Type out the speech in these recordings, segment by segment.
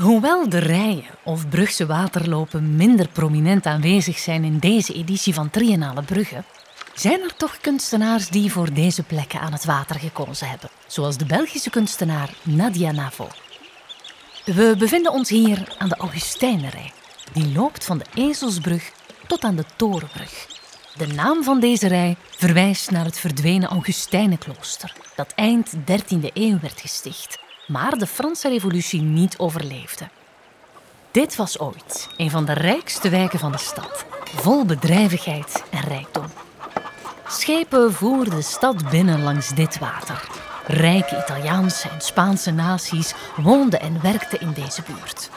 Hoewel de rijen of Brugse waterlopen minder prominent aanwezig zijn in deze editie van Triennale Brugge, zijn er toch kunstenaars die voor deze plekken aan het water gekozen hebben, zoals de Belgische kunstenaar Nadia Navo. We bevinden ons hier aan de Augustijnerij, die loopt van de Ezelsbrug tot aan de Torenbrug. De naam van deze rij verwijst naar het verdwenen Augustijnenklooster, dat eind 13e eeuw werd gesticht, maar de Franse Revolutie niet overleefde. Dit was ooit een van de rijkste wijken van de stad, vol bedrijvigheid en rijkdom. Schepen voerden de stad binnen langs dit water. Rijke Italiaanse en Spaanse naties woonden en werkten in deze buurt.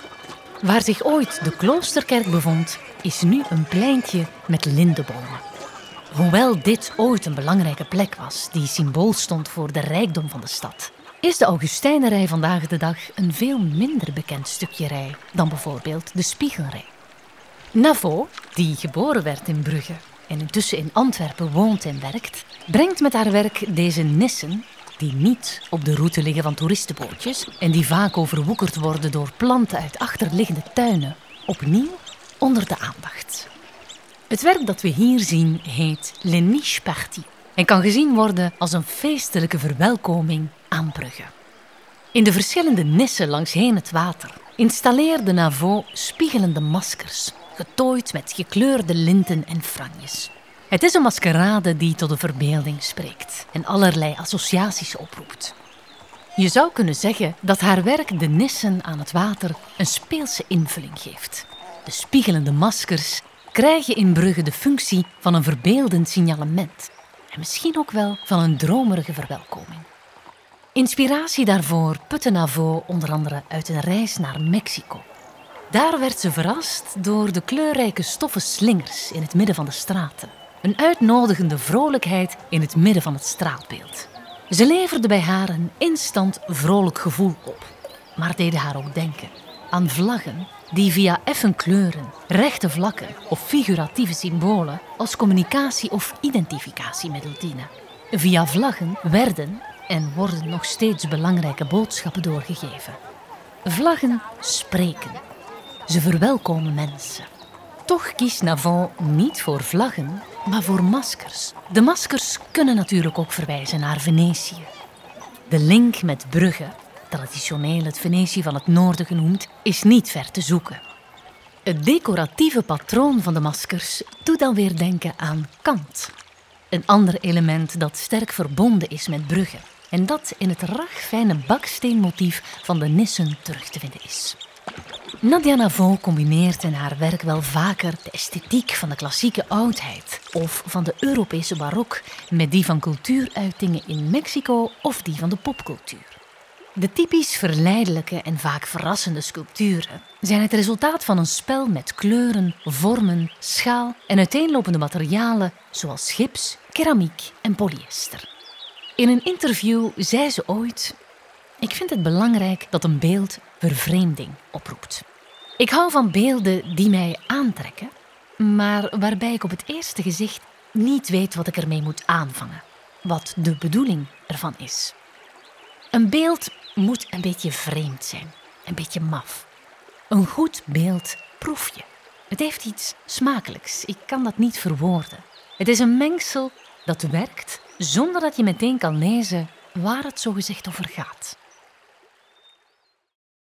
Waar zich ooit de kloosterkerk bevond, is nu een pleintje met lindenbomen. Hoewel dit ooit een belangrijke plek was die symbool stond voor de rijkdom van de stad, is de Augustijnerij vandaag de dag een veel minder bekend stukje rij dan bijvoorbeeld de Spiegelrij. Navo, die geboren werd in Brugge en intussen in Antwerpen woont en werkt, brengt met haar werk deze nissen, die niet op de route liggen van toeristenbootjes en die vaak overwoekerd worden door planten uit achterliggende tuinen, opnieuw onder de aandacht. Het werk dat we hier zien heet Le Niche Partie en kan gezien worden als een feestelijke verwelkoming aan Brugge. In de verschillende nissen langsheen het water installeerde Navo spiegelende maskers, getooid met gekleurde linten en franjes. Het is een maskerade die tot de verbeelding spreekt en allerlei associaties oproept. Je zou kunnen zeggen dat haar werk de nissen aan het water een speelse invulling geeft. De spiegelende maskers krijgen in Brugge de functie van een verbeeldend signalement en misschien ook wel van een dromerige verwelkoming. Inspiratie daarvoor putte Navo onder andere uit een reis naar Mexico. Daar werd ze verrast door de kleurrijke stoffen slingers in het midden van de straten. Een uitnodigende vrolijkheid in het midden van het straatbeeld. Ze leverde bij haar een instant vrolijk gevoel op, maar deden haar ook denken aan vlaggen die via effen kleuren, rechte vlakken of figuratieve symbolen als communicatie- of identificatiemiddel dienen. Via vlaggen werden en worden nog steeds belangrijke boodschappen doorgegeven. Vlaggen spreken. Ze verwelkomen mensen. Toch kiest Navon niet voor vlaggen, maar voor maskers. De maskers kunnen natuurlijk ook verwijzen naar Venetië. De link met Brugge, traditioneel het Venetië van het noorden genoemd, is niet ver te zoeken. Het decoratieve patroon van de maskers doet dan weer denken aan kant. Een ander element dat sterk verbonden is met Brugge en dat in het ragfijne baksteenmotief van de nissen terug te vinden is. Nadia Navo combineert in haar werk wel vaker de esthetiek van de klassieke oudheid of van de Europese barok met die van cultuuruitingen in Mexico of die van de popcultuur. De typisch verleidelijke en vaak verrassende sculpturen zijn het resultaat van een spel met kleuren, vormen, schaal en uiteenlopende materialen zoals gips, keramiek en polyester. In een interview zei ze ooit: Ik vind het belangrijk dat een beeld vervreemding oproept. Ik hou van beelden die mij aantrekken, maar waarbij ik op het eerste gezicht niet weet wat ik ermee moet aanvangen, wat de bedoeling ervan is. Een beeld moet een beetje vreemd zijn, een beetje maf. Een goed beeld proef je. Het heeft iets smakelijks, ik kan dat niet verwoorden. Het is een mengsel dat werkt zonder dat je meteen kan lezen waar het zogezegd over gaat.